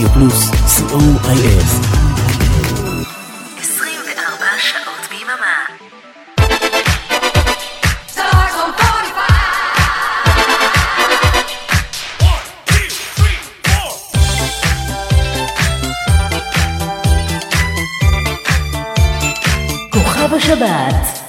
רדיו פלוס, co.il 24 שעות ביממה. Stars on 45! כוכב השבת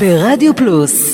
ברדיו פלוס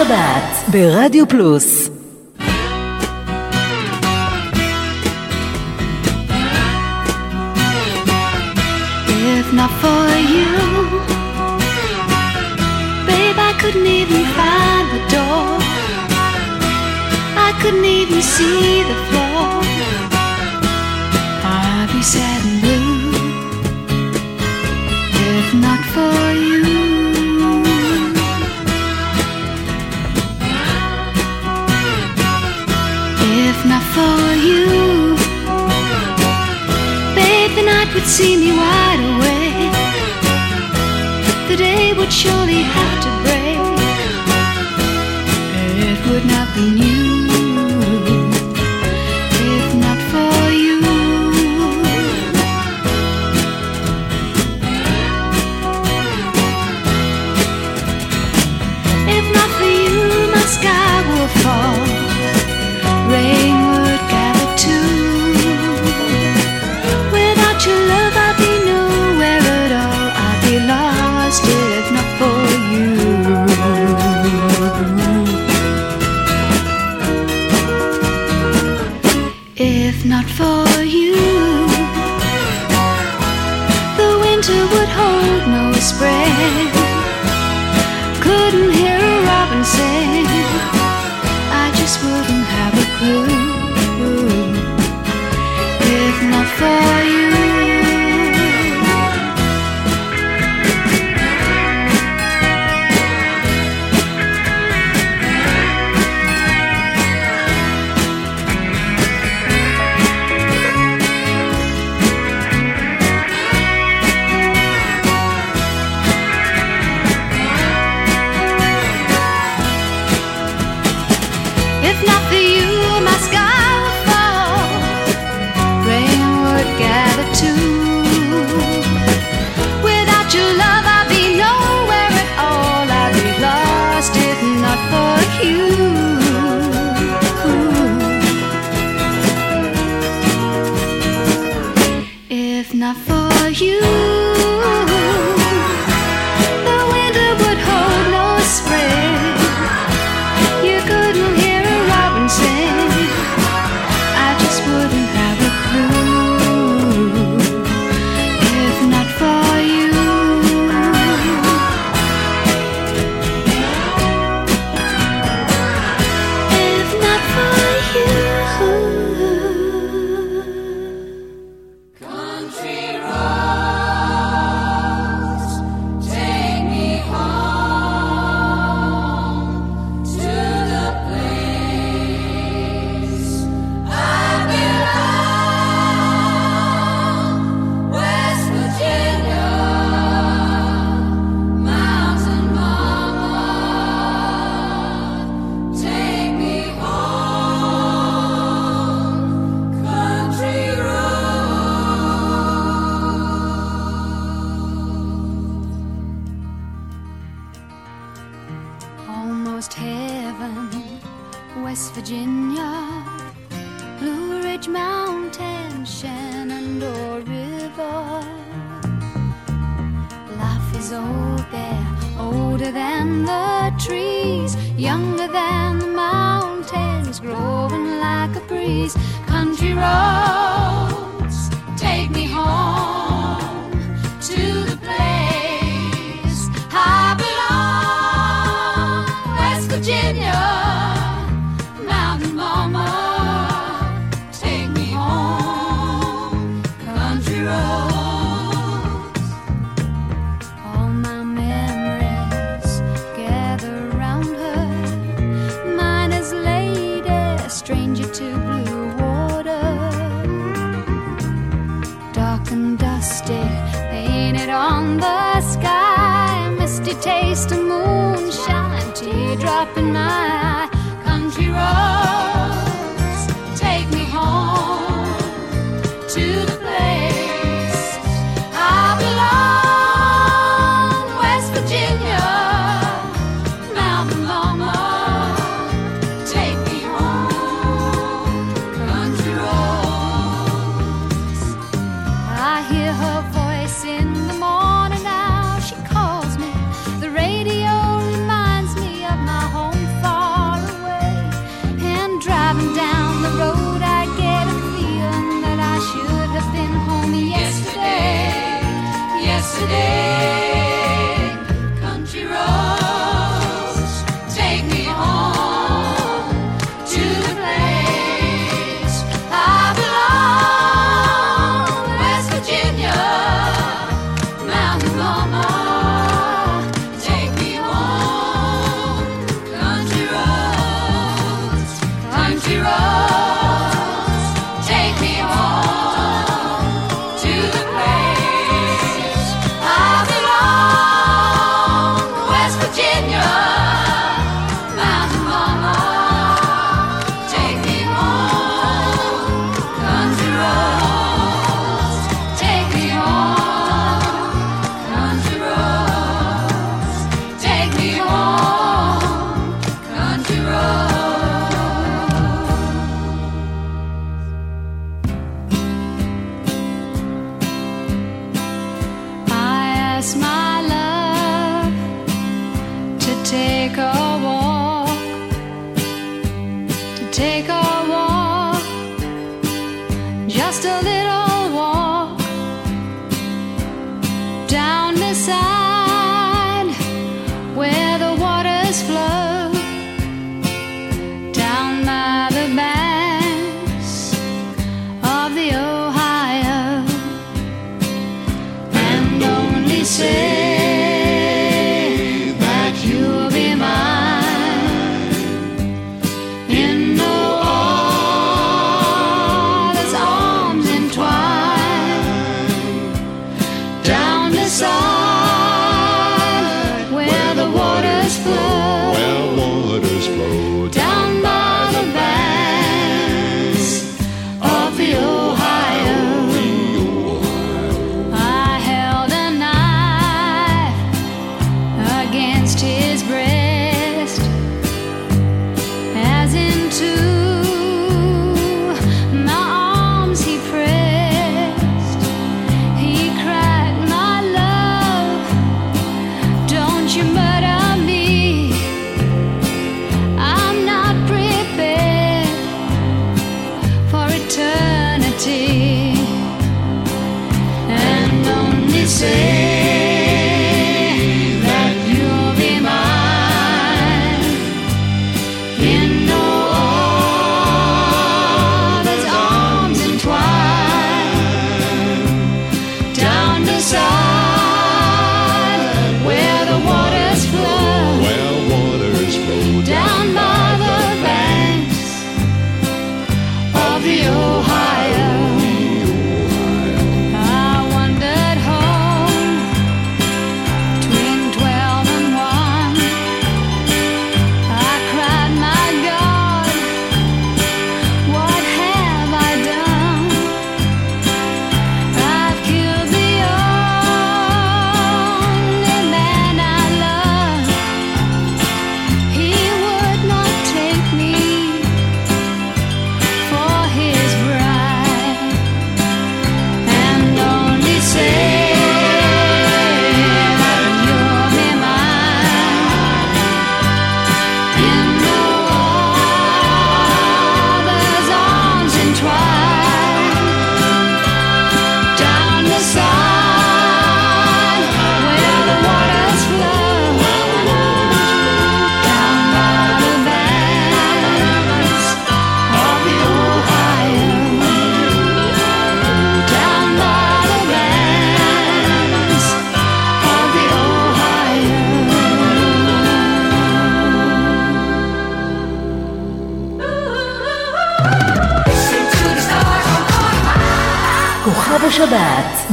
השבת ברדיו פלוס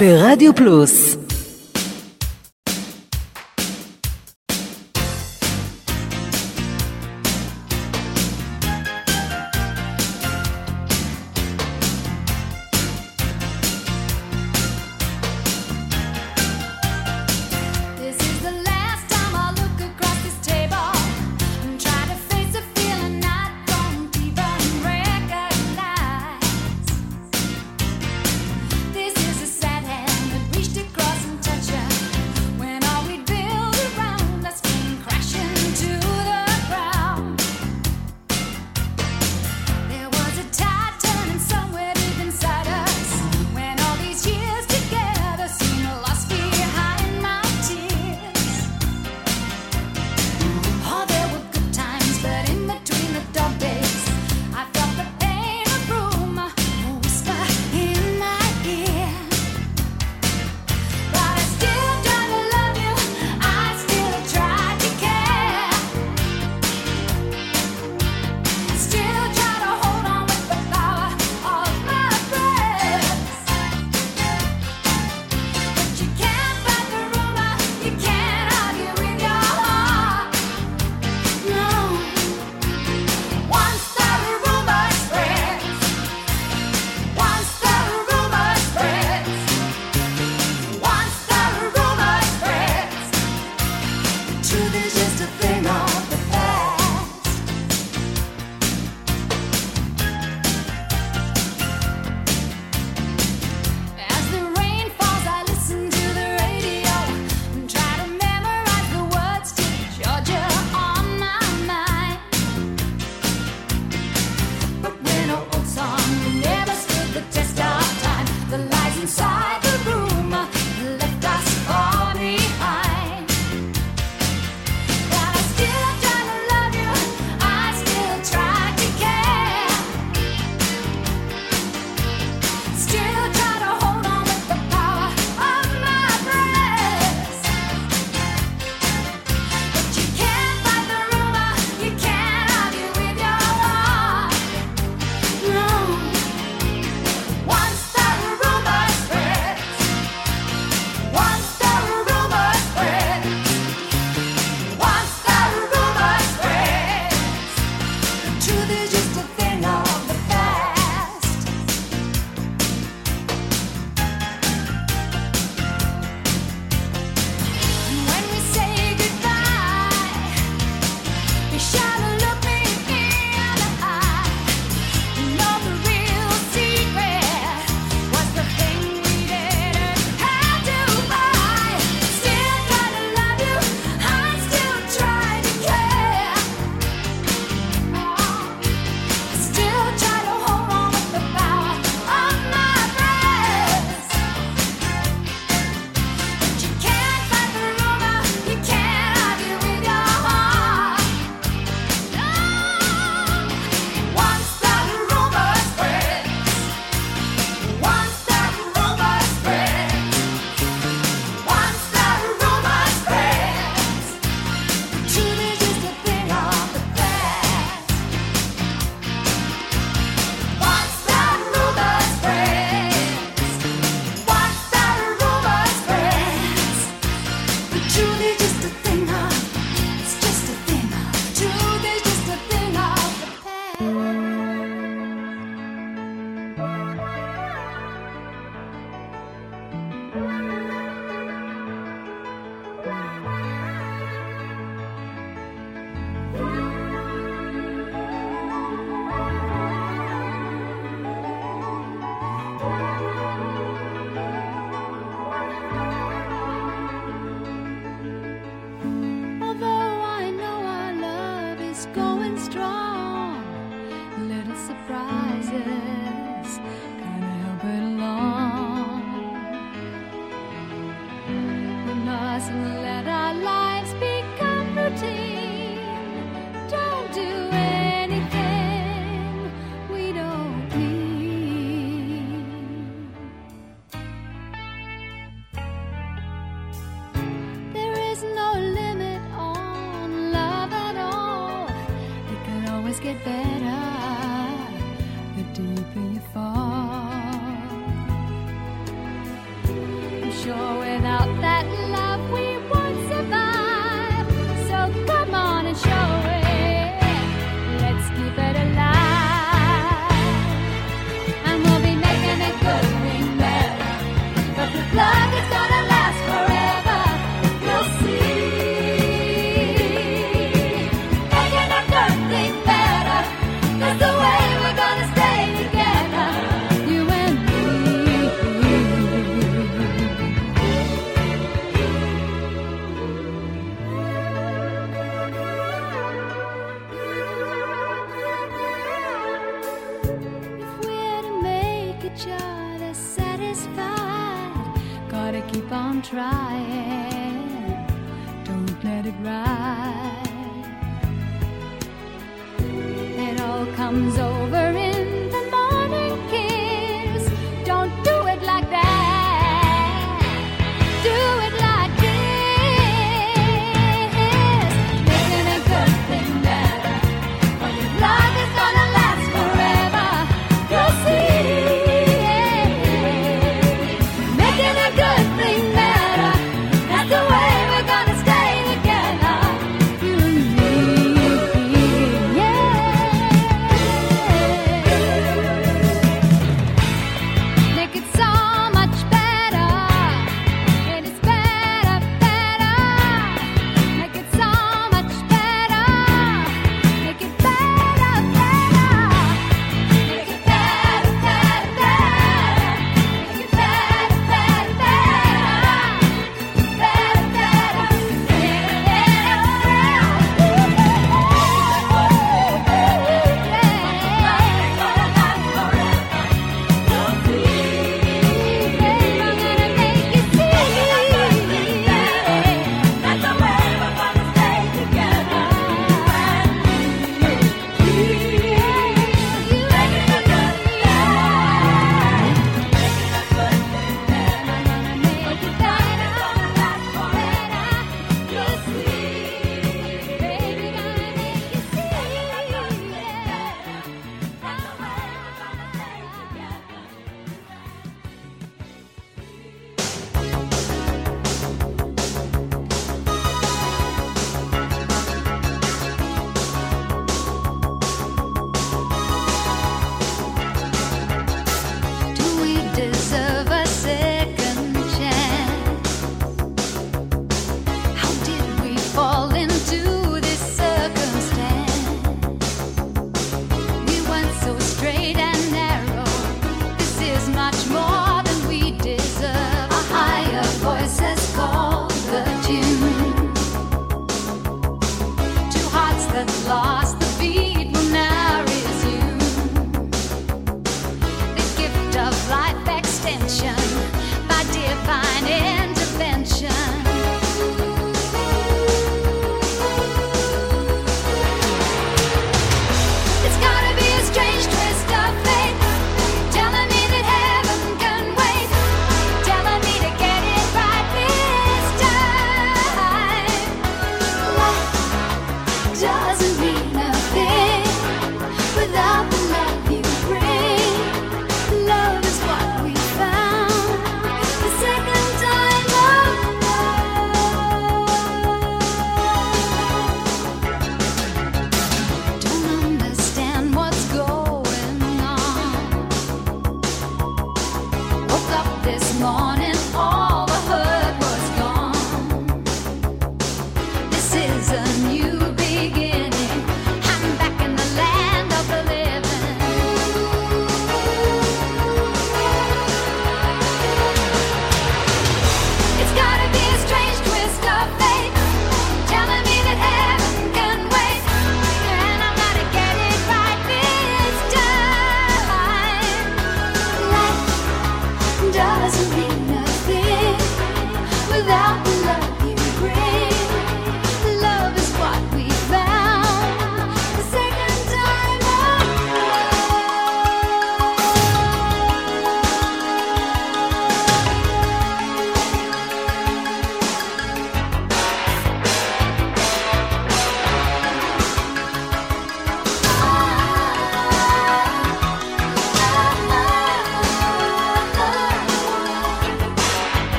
ברדיו פלוס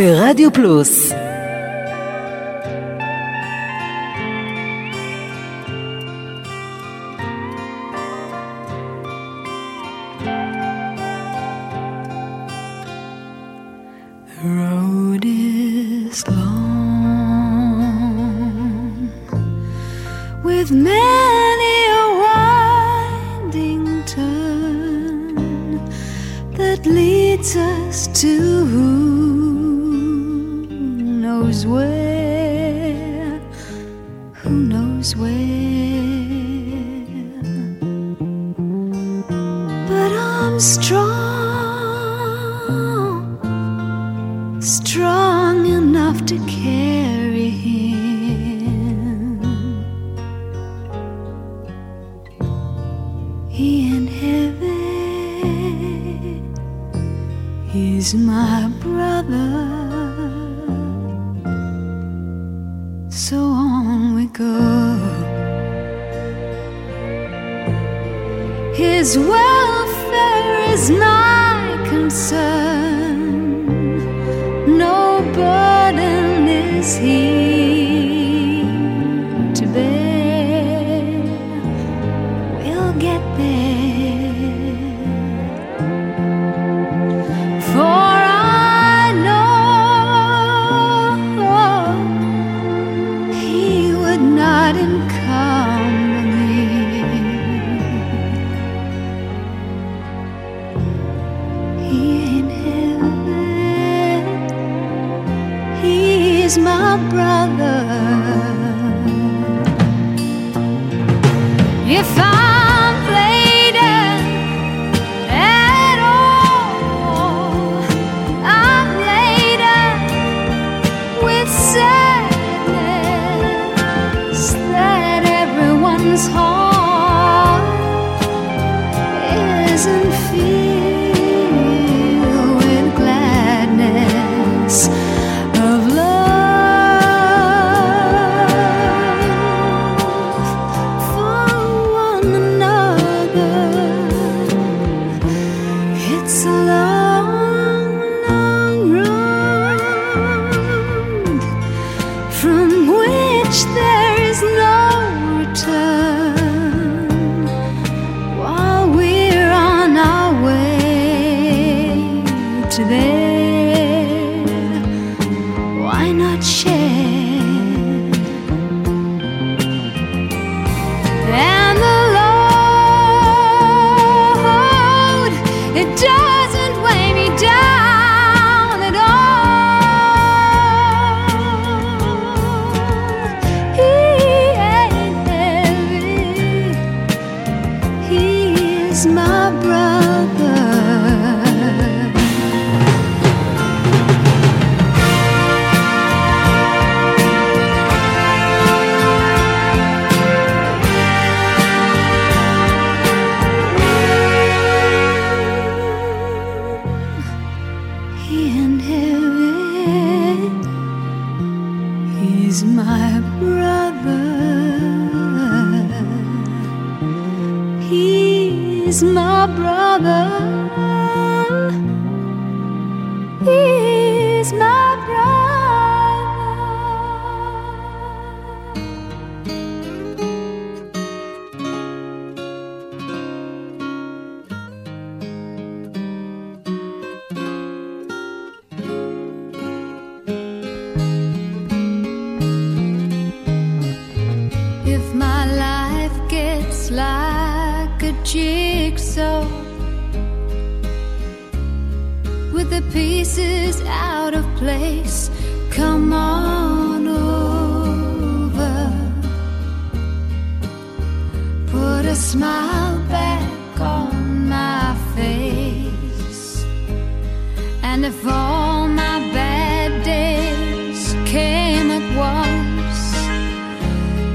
ברדיו פלוס strong enough to carry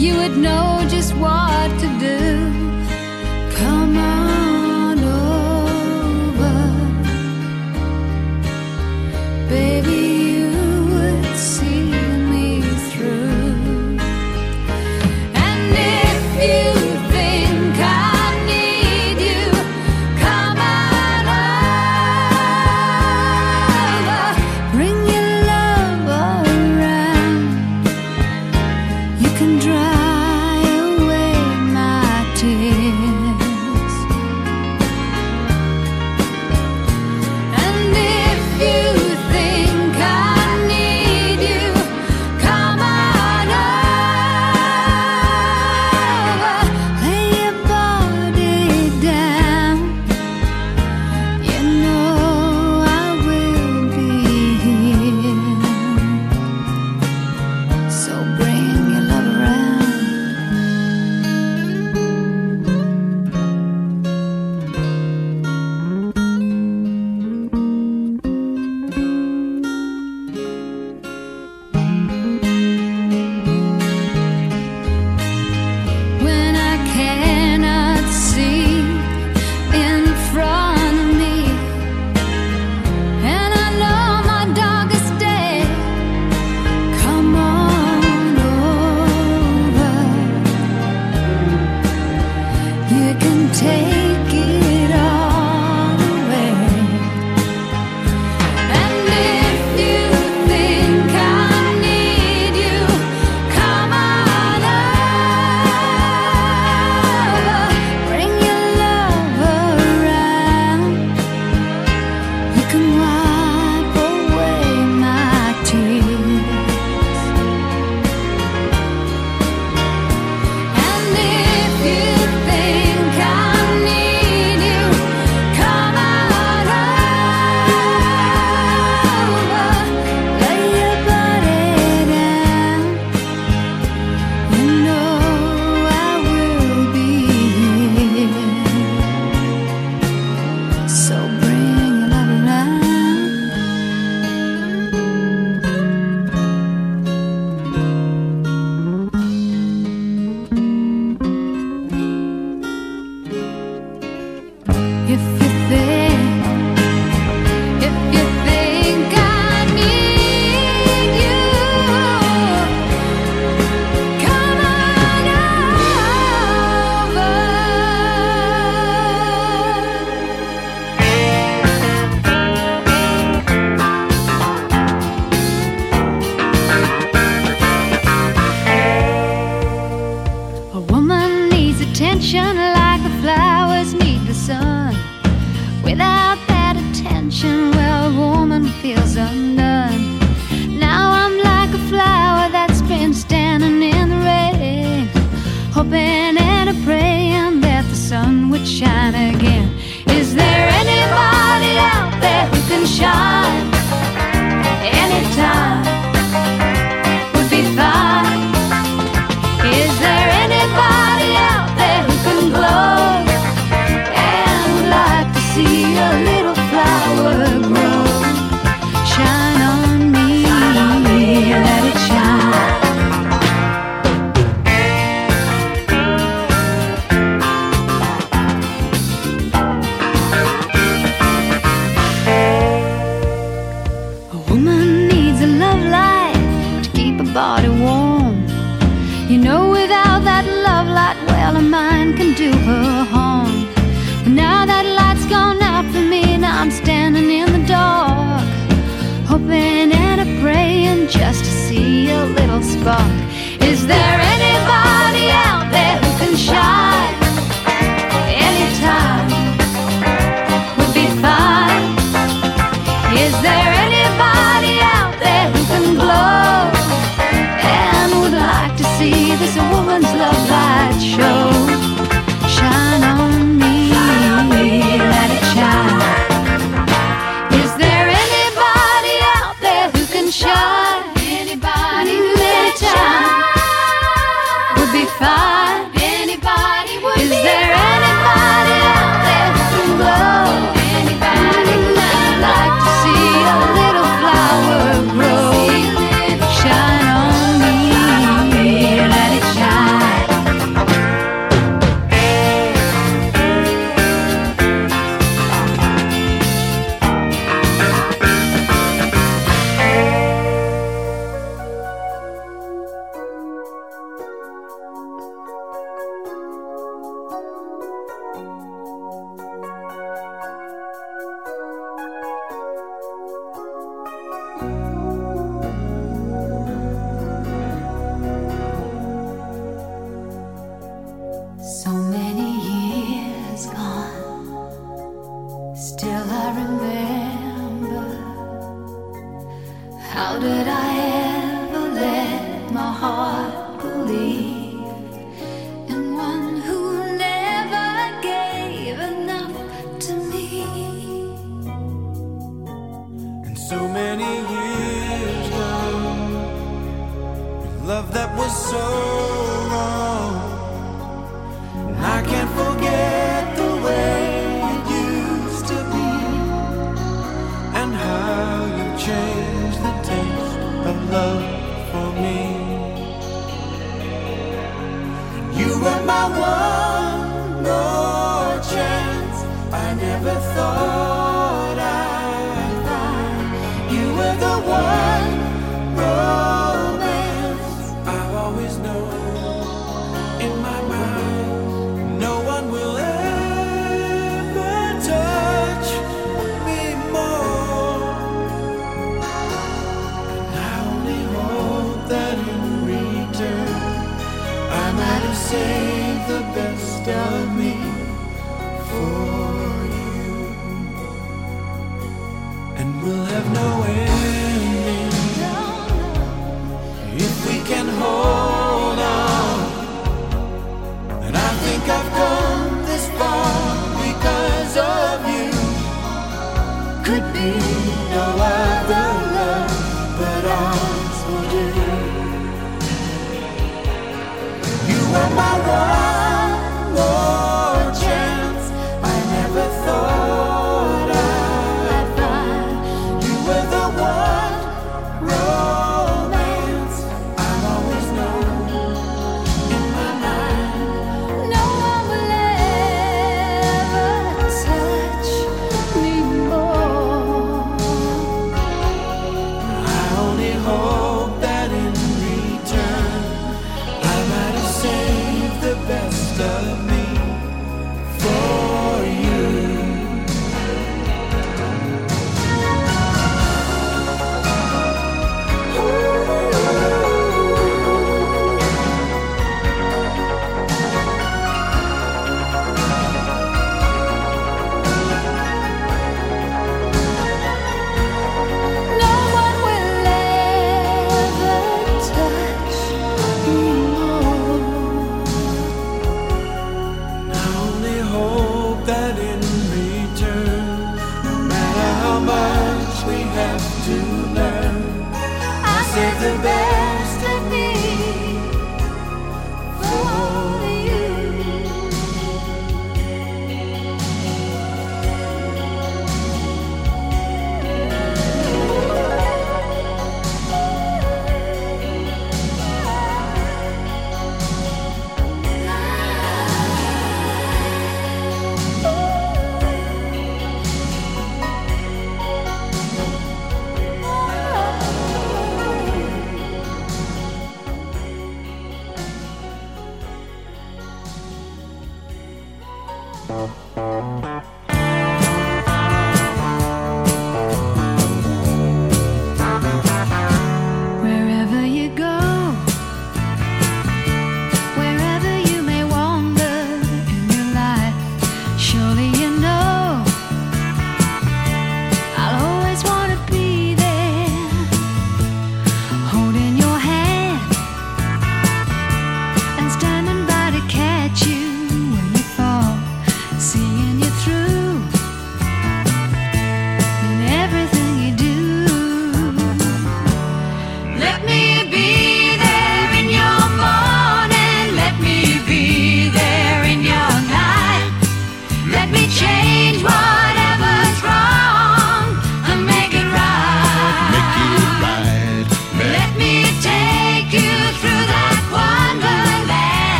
you would know just what to do. Come on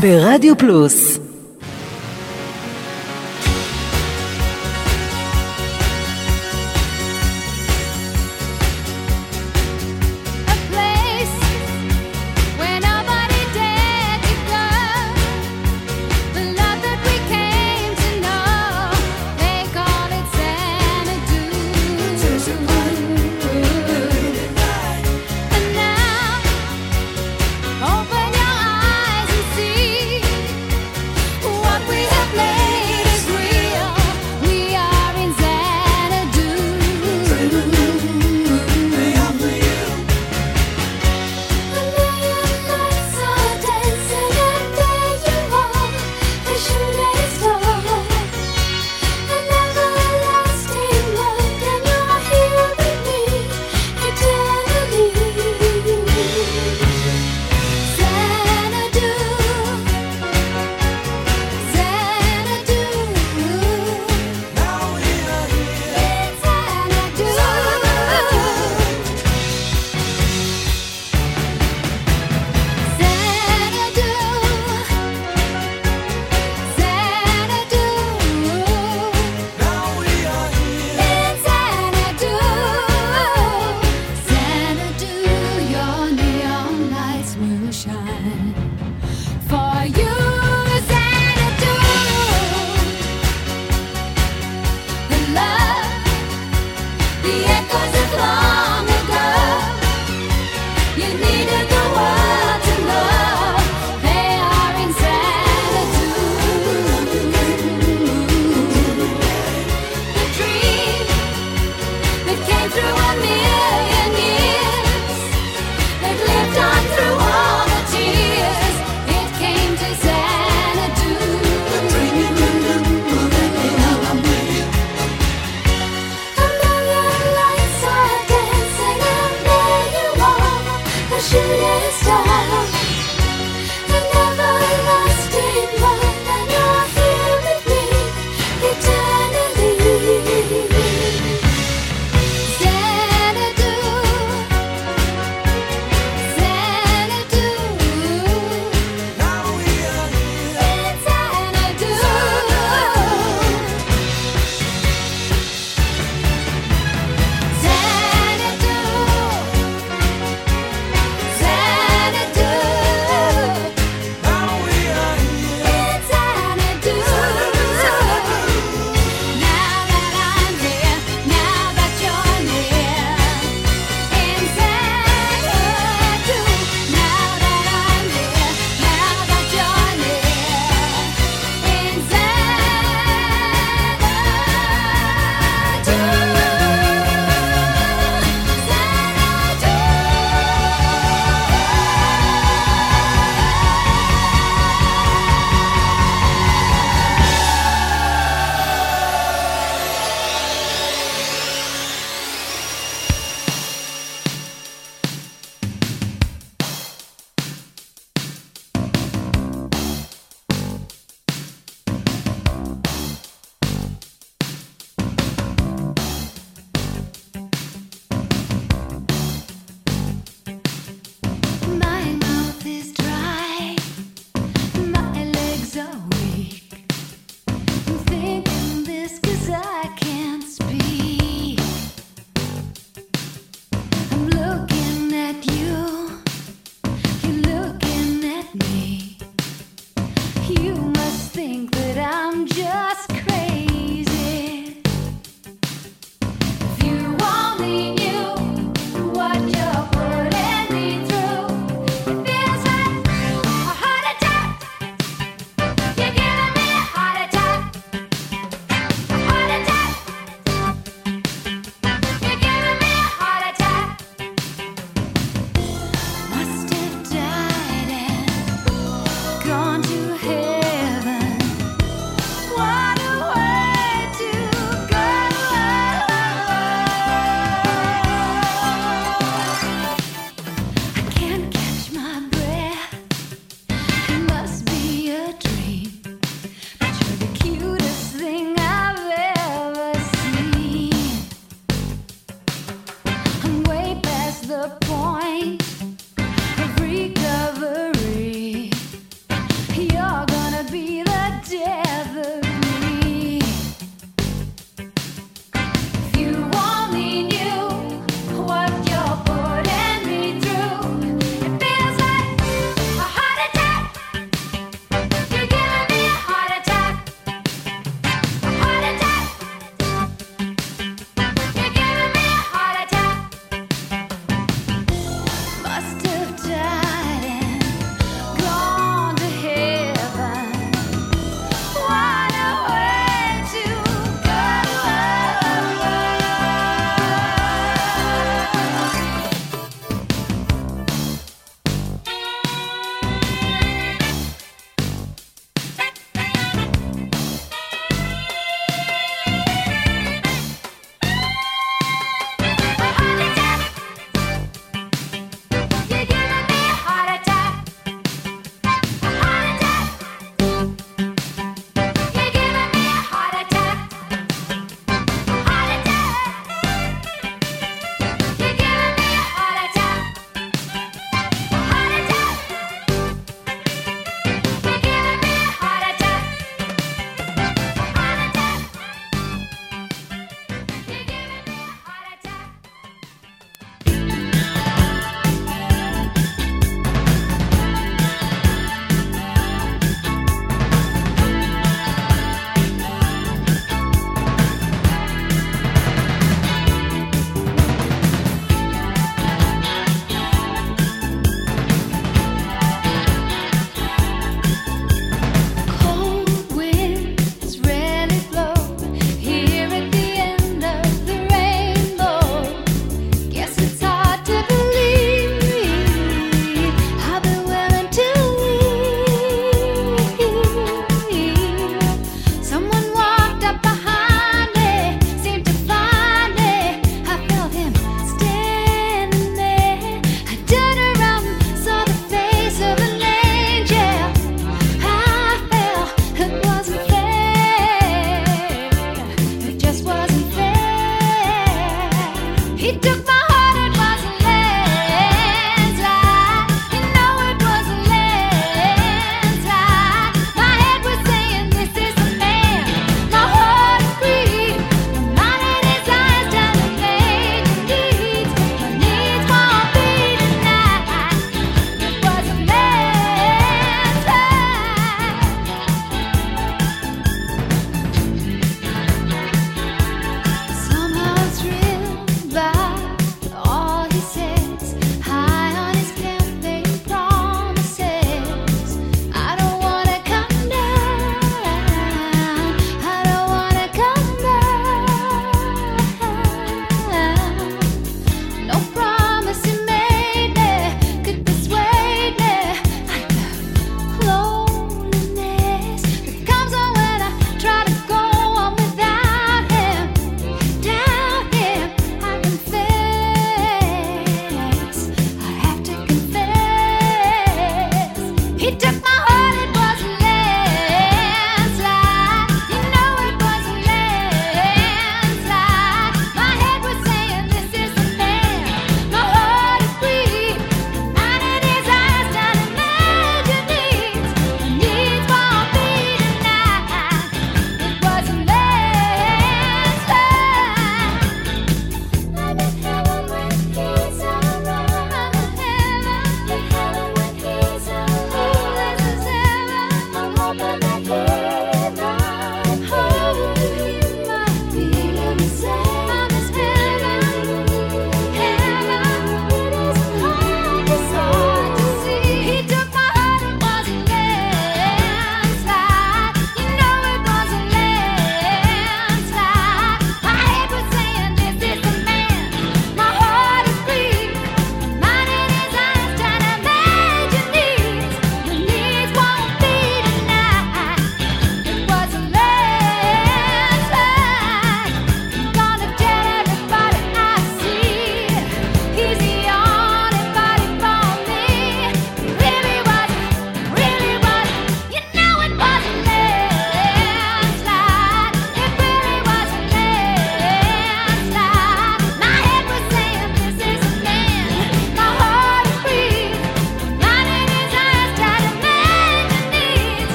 ברדיו פלוס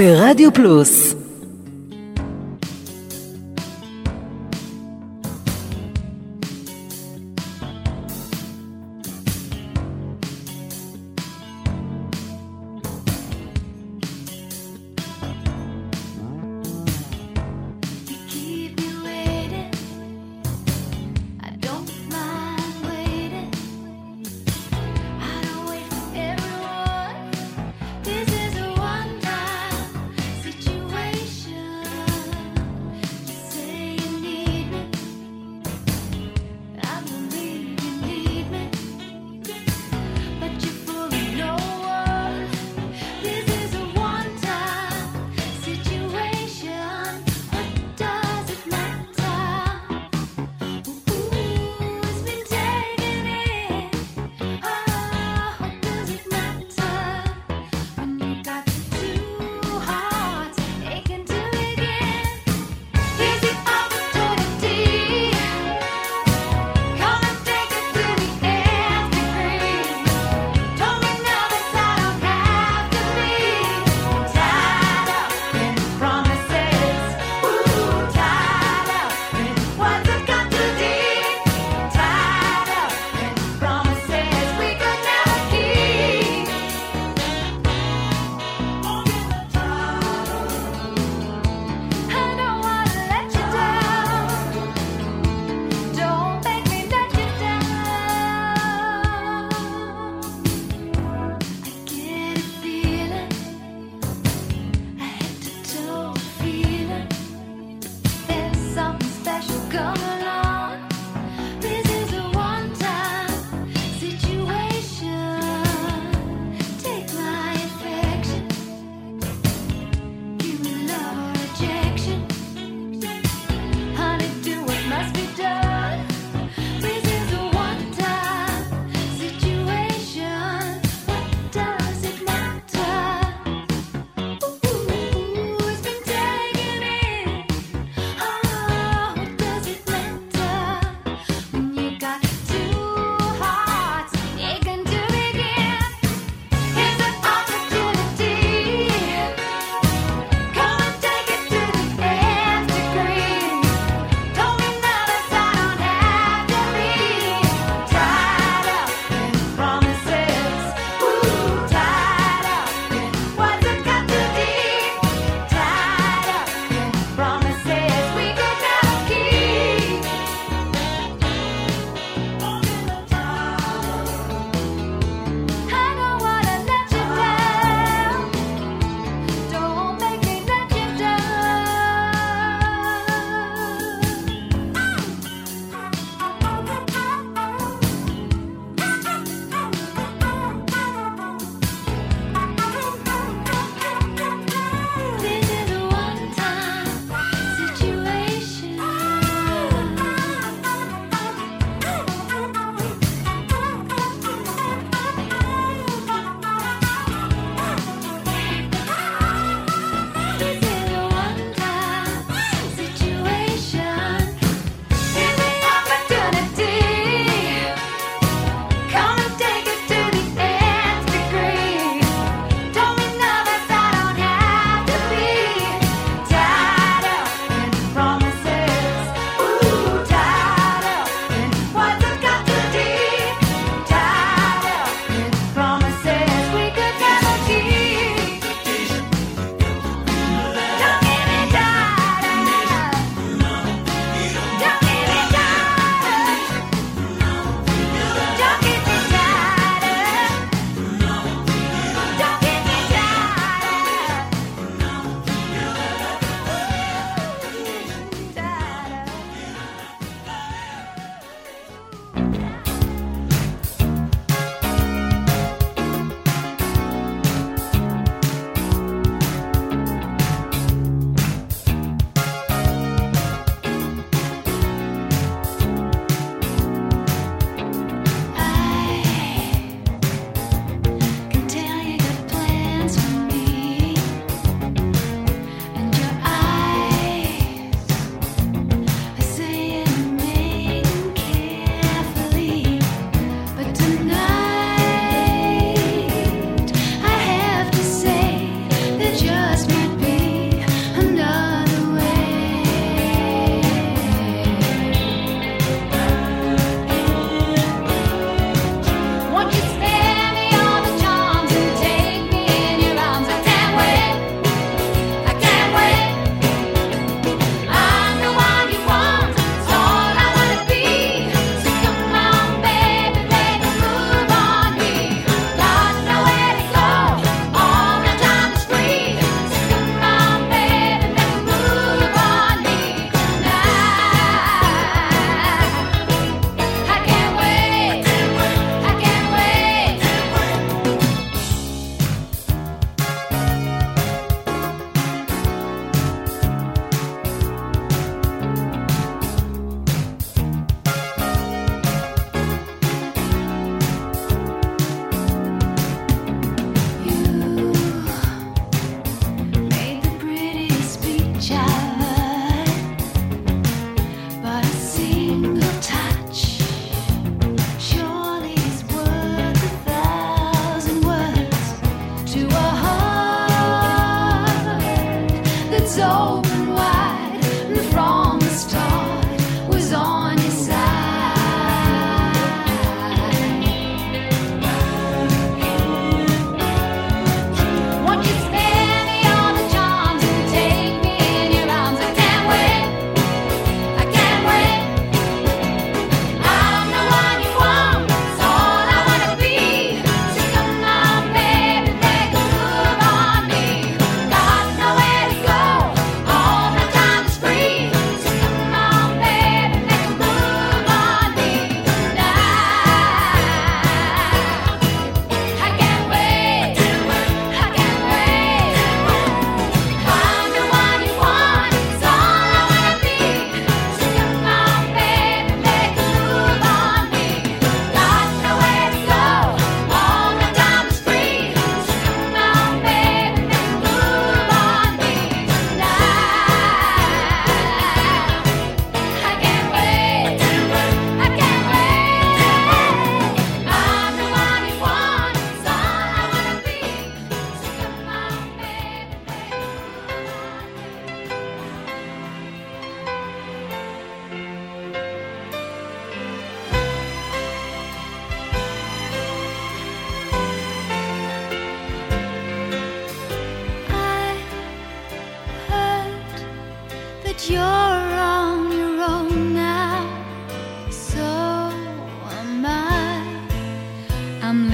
ברדיו פלוס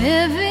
living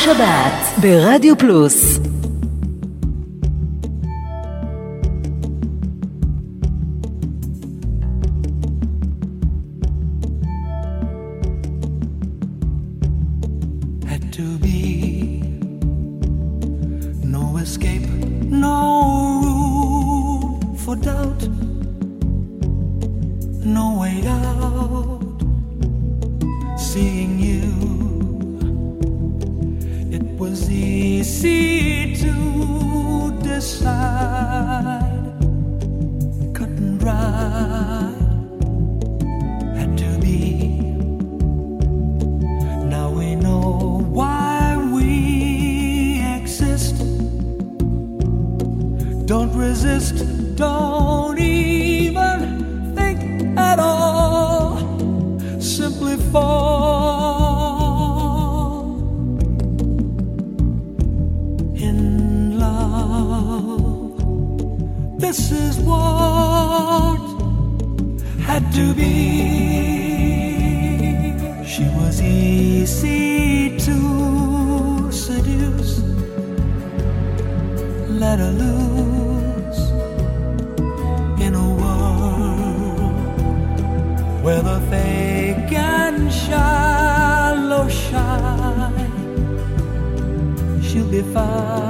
השבת ברדיו פלוס resist, don't even think at all. Simply fall in love. This is what had to be. 发。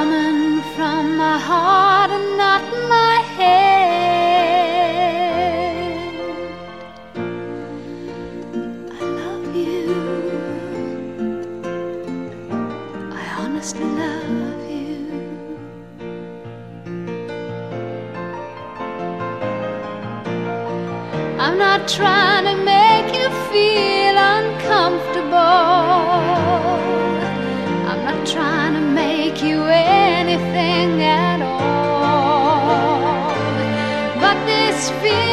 coming from my heart and not my head. I love you. I honestly love you. I'm not trying to must be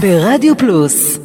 ברדיו פלוס.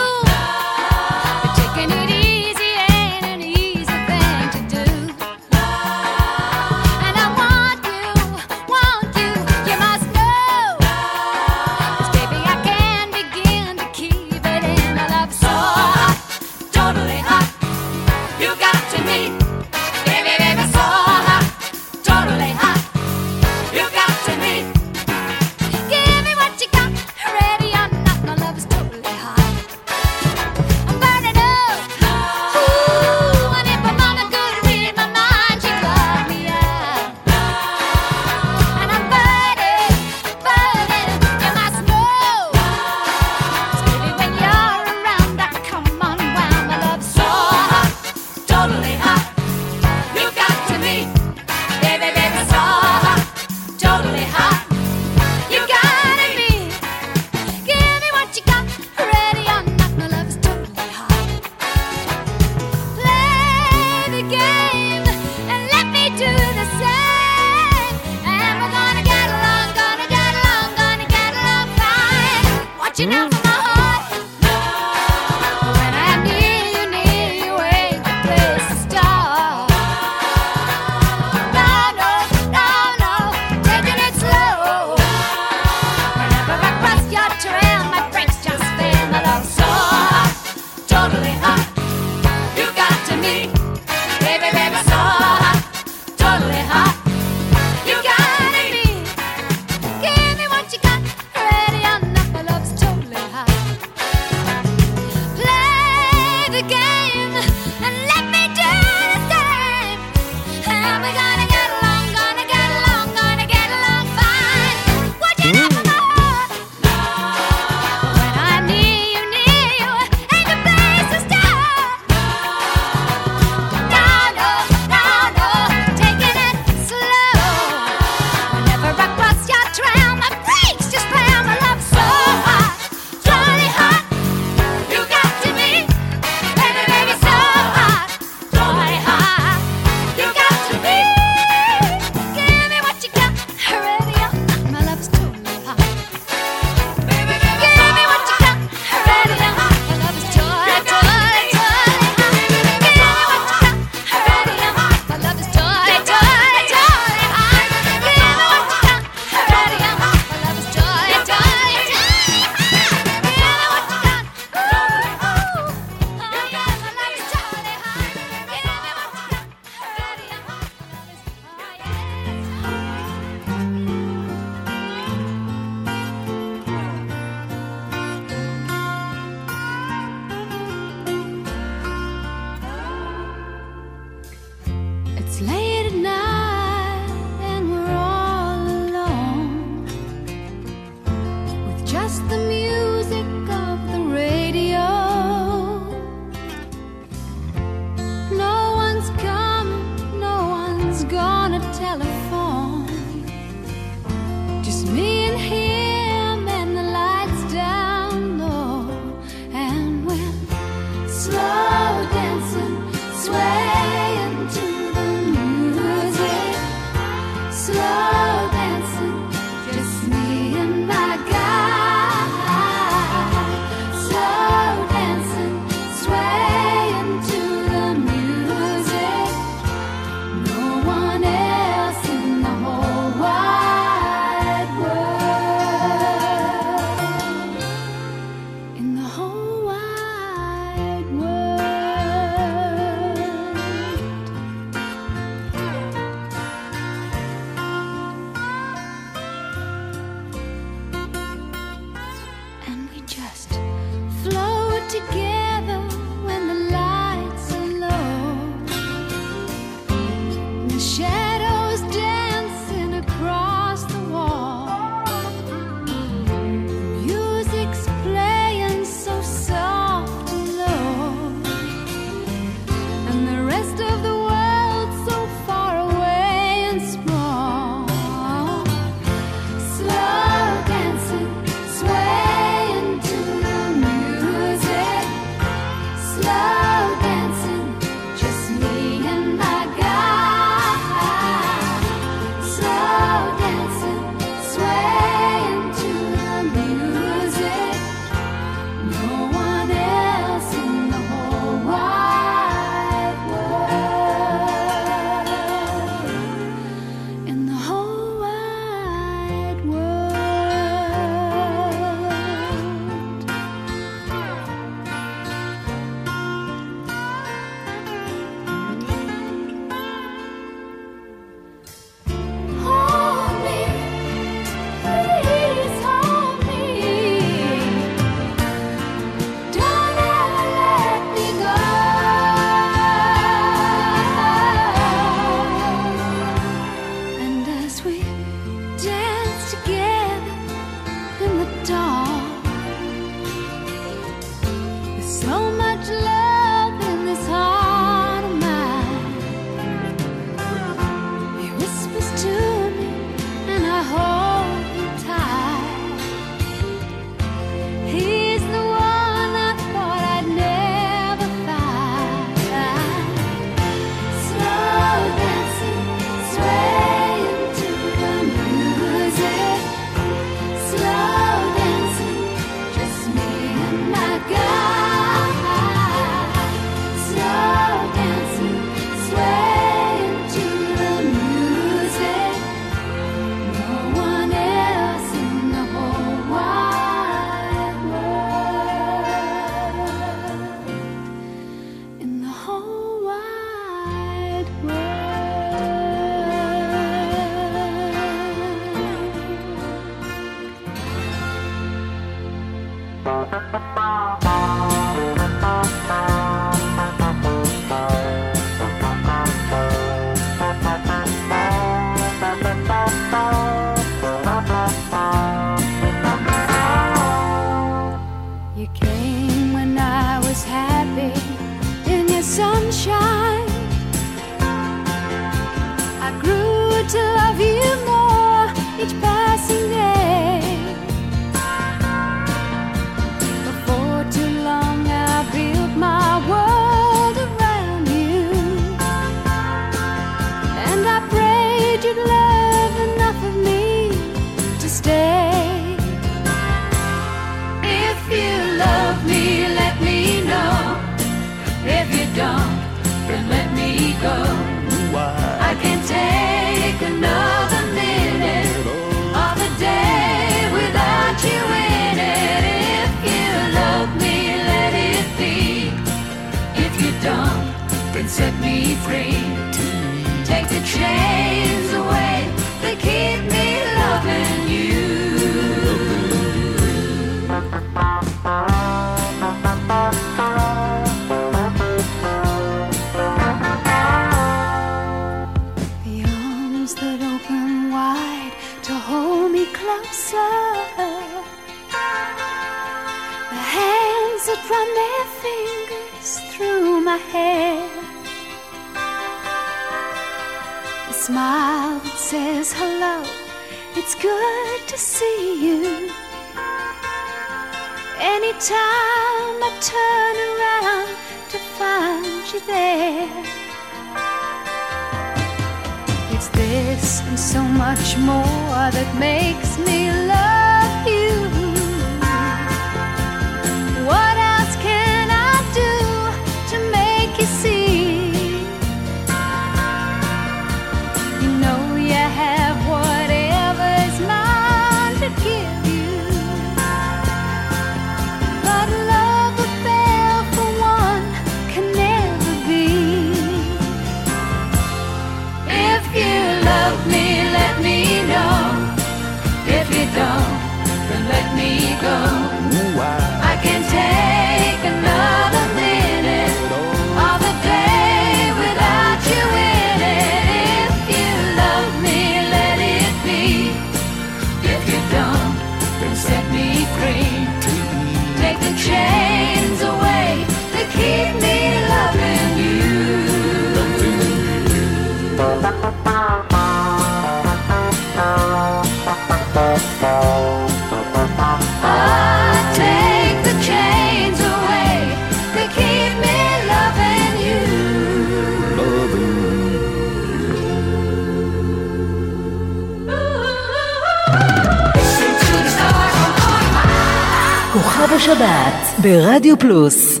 השבת ברדיו פלוס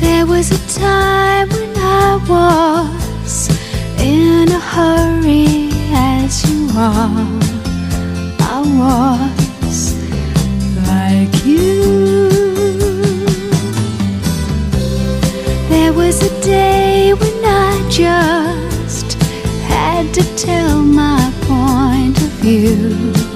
There was a time when I was in a hurry as you are. I was. just had to tell my point of view.